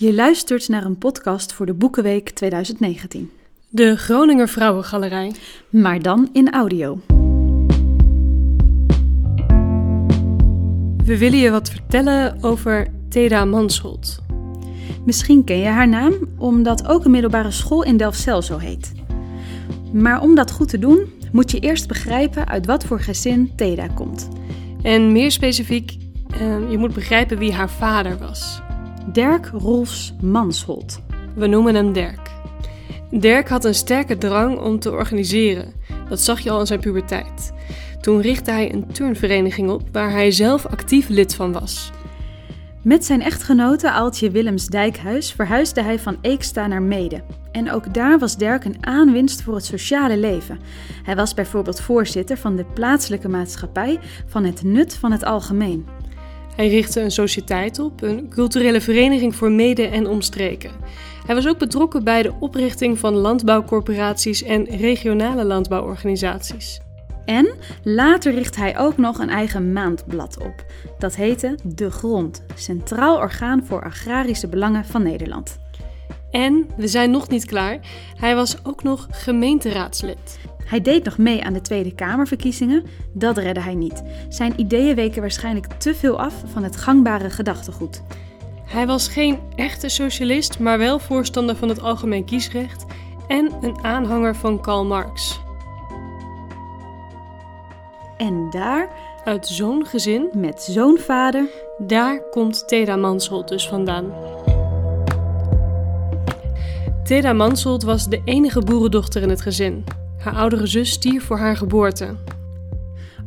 Je luistert naar een podcast voor de Boekenweek 2019. De Groninger Vrouwengalerij. Maar dan in audio. We willen je wat vertellen over Teda Mansholt. Misschien ken je haar naam, omdat ook een middelbare school in Delfzijl zo heet. Maar om dat goed te doen, moet je eerst begrijpen uit wat voor gezin Teda komt. En meer specifiek, uh, je moet begrijpen wie haar vader was. Dirk Rolfs Mansholt. We noemen hem Dirk. Dirk had een sterke drang om te organiseren. Dat zag je al in zijn puberteit. Toen richtte hij een turnvereniging op waar hij zelf actief lid van was. Met zijn echtgenote Aaltje Willems Dijkhuis verhuisde hij van Eeksta naar Mede. En ook daar was Dirk een aanwinst voor het sociale leven. Hij was bijvoorbeeld voorzitter van de plaatselijke maatschappij van het nut van het algemeen. Hij richtte een sociëteit op, een culturele vereniging voor mede- en omstreken. Hij was ook betrokken bij de oprichting van landbouwcorporaties en regionale landbouworganisaties. En later richt hij ook nog een eigen maandblad op. Dat heette De Grond, Centraal Orgaan voor Agrarische Belangen van Nederland. En we zijn nog niet klaar. Hij was ook nog gemeenteraadslid. Hij deed nog mee aan de Tweede Kamerverkiezingen. Dat redde hij niet. Zijn ideeën weken waarschijnlijk te veel af van het gangbare gedachtegoed. Hij was geen echte socialist, maar wel voorstander van het algemeen kiesrecht en een aanhanger van Karl Marx. En daar, uit zo'n gezin, met zo'n vader, daar komt Teda Mansholt dus vandaan. Teda Mansholt was de enige boerendochter in het gezin. Haar oudere zus stierf voor haar geboorte.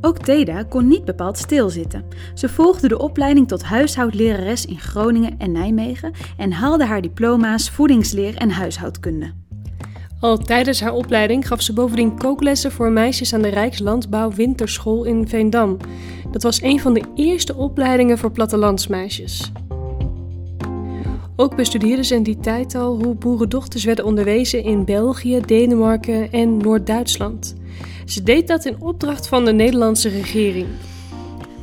Ook Teda kon niet bepaald stilzitten. Ze volgde de opleiding tot huishoudlerares in Groningen en Nijmegen en haalde haar diploma's voedingsleer en huishoudkunde. Al tijdens haar opleiding gaf ze bovendien kooklessen voor meisjes aan de Rijkslandbouw Winterschool in Veendam. Dat was een van de eerste opleidingen voor plattelandsmeisjes. Ook bestudeerde ze in die tijd al hoe boerendochters werden onderwezen in België, Denemarken en Noord-Duitsland. Ze deed dat in opdracht van de Nederlandse regering.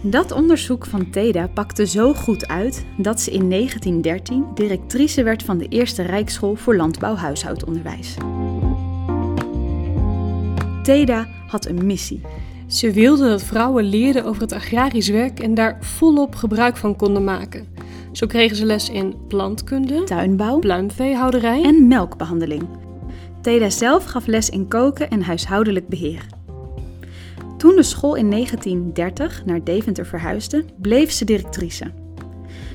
Dat onderzoek van TEDA pakte zo goed uit dat ze in 1913 directrice werd van de Eerste Rijksschool voor Landbouw-Huishoudonderwijs. TEDA had een missie. Ze wilde dat vrouwen leerden over het agrarisch werk en daar volop gebruik van konden maken. Zo kregen ze les in plantkunde, tuinbouw, pluimveehouderij en melkbehandeling. Teda zelf gaf les in koken en huishoudelijk beheer. Toen de school in 1930 naar Deventer verhuisde, bleef ze directrice.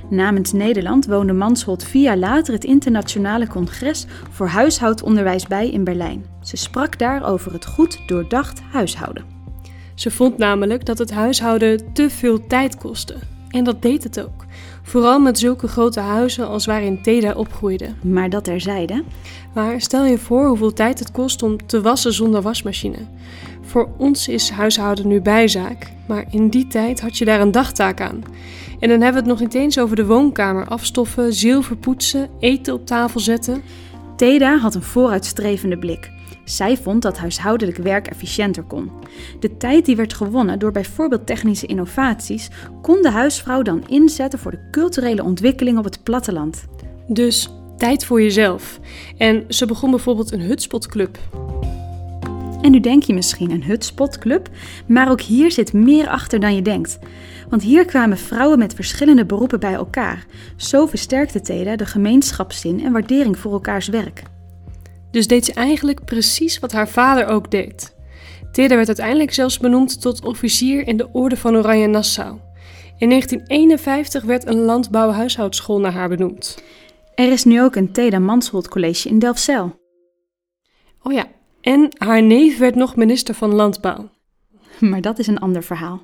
Namens Nederland woonde Mansholt vier jaar later het Internationale Congres voor Huishoudonderwijs bij in Berlijn. Ze sprak daar over het goed doordacht huishouden. Ze vond namelijk dat het huishouden te veel tijd kostte. En dat deed het ook. Vooral met zulke grote huizen als waarin Teda opgroeide. Maar dat terzijde. Maar stel je voor hoeveel tijd het kost om te wassen zonder wasmachine. Voor ons is huishouden nu bijzaak, maar in die tijd had je daar een dagtaak aan. En dan hebben we het nog niet eens over de woonkamer afstoffen, zilver poetsen, eten op tafel zetten. Teda had een vooruitstrevende blik. Zij vond dat huishoudelijk werk efficiënter kon. De tijd die werd gewonnen door bijvoorbeeld technische innovaties, kon de huisvrouw dan inzetten voor de culturele ontwikkeling op het platteland. Dus tijd voor jezelf. En ze begon bijvoorbeeld een hutspotclub. En nu denk je misschien een hutspotclub, maar ook hier zit meer achter dan je denkt. Want hier kwamen vrouwen met verschillende beroepen bij elkaar. Zo versterkte Teda de gemeenschapszin en waardering voor elkaars werk. Dus deed ze eigenlijk precies wat haar vader ook deed. Teda werd uiteindelijk zelfs benoemd tot officier in de Orde van Oranje Nassau. In 1951 werd een landbouw-huishoudschool naar haar benoemd. Er is nu ook een Teda Mansholt College in Delfzijl. Oh ja, en haar neef werd nog minister van Landbouw. Maar dat is een ander verhaal.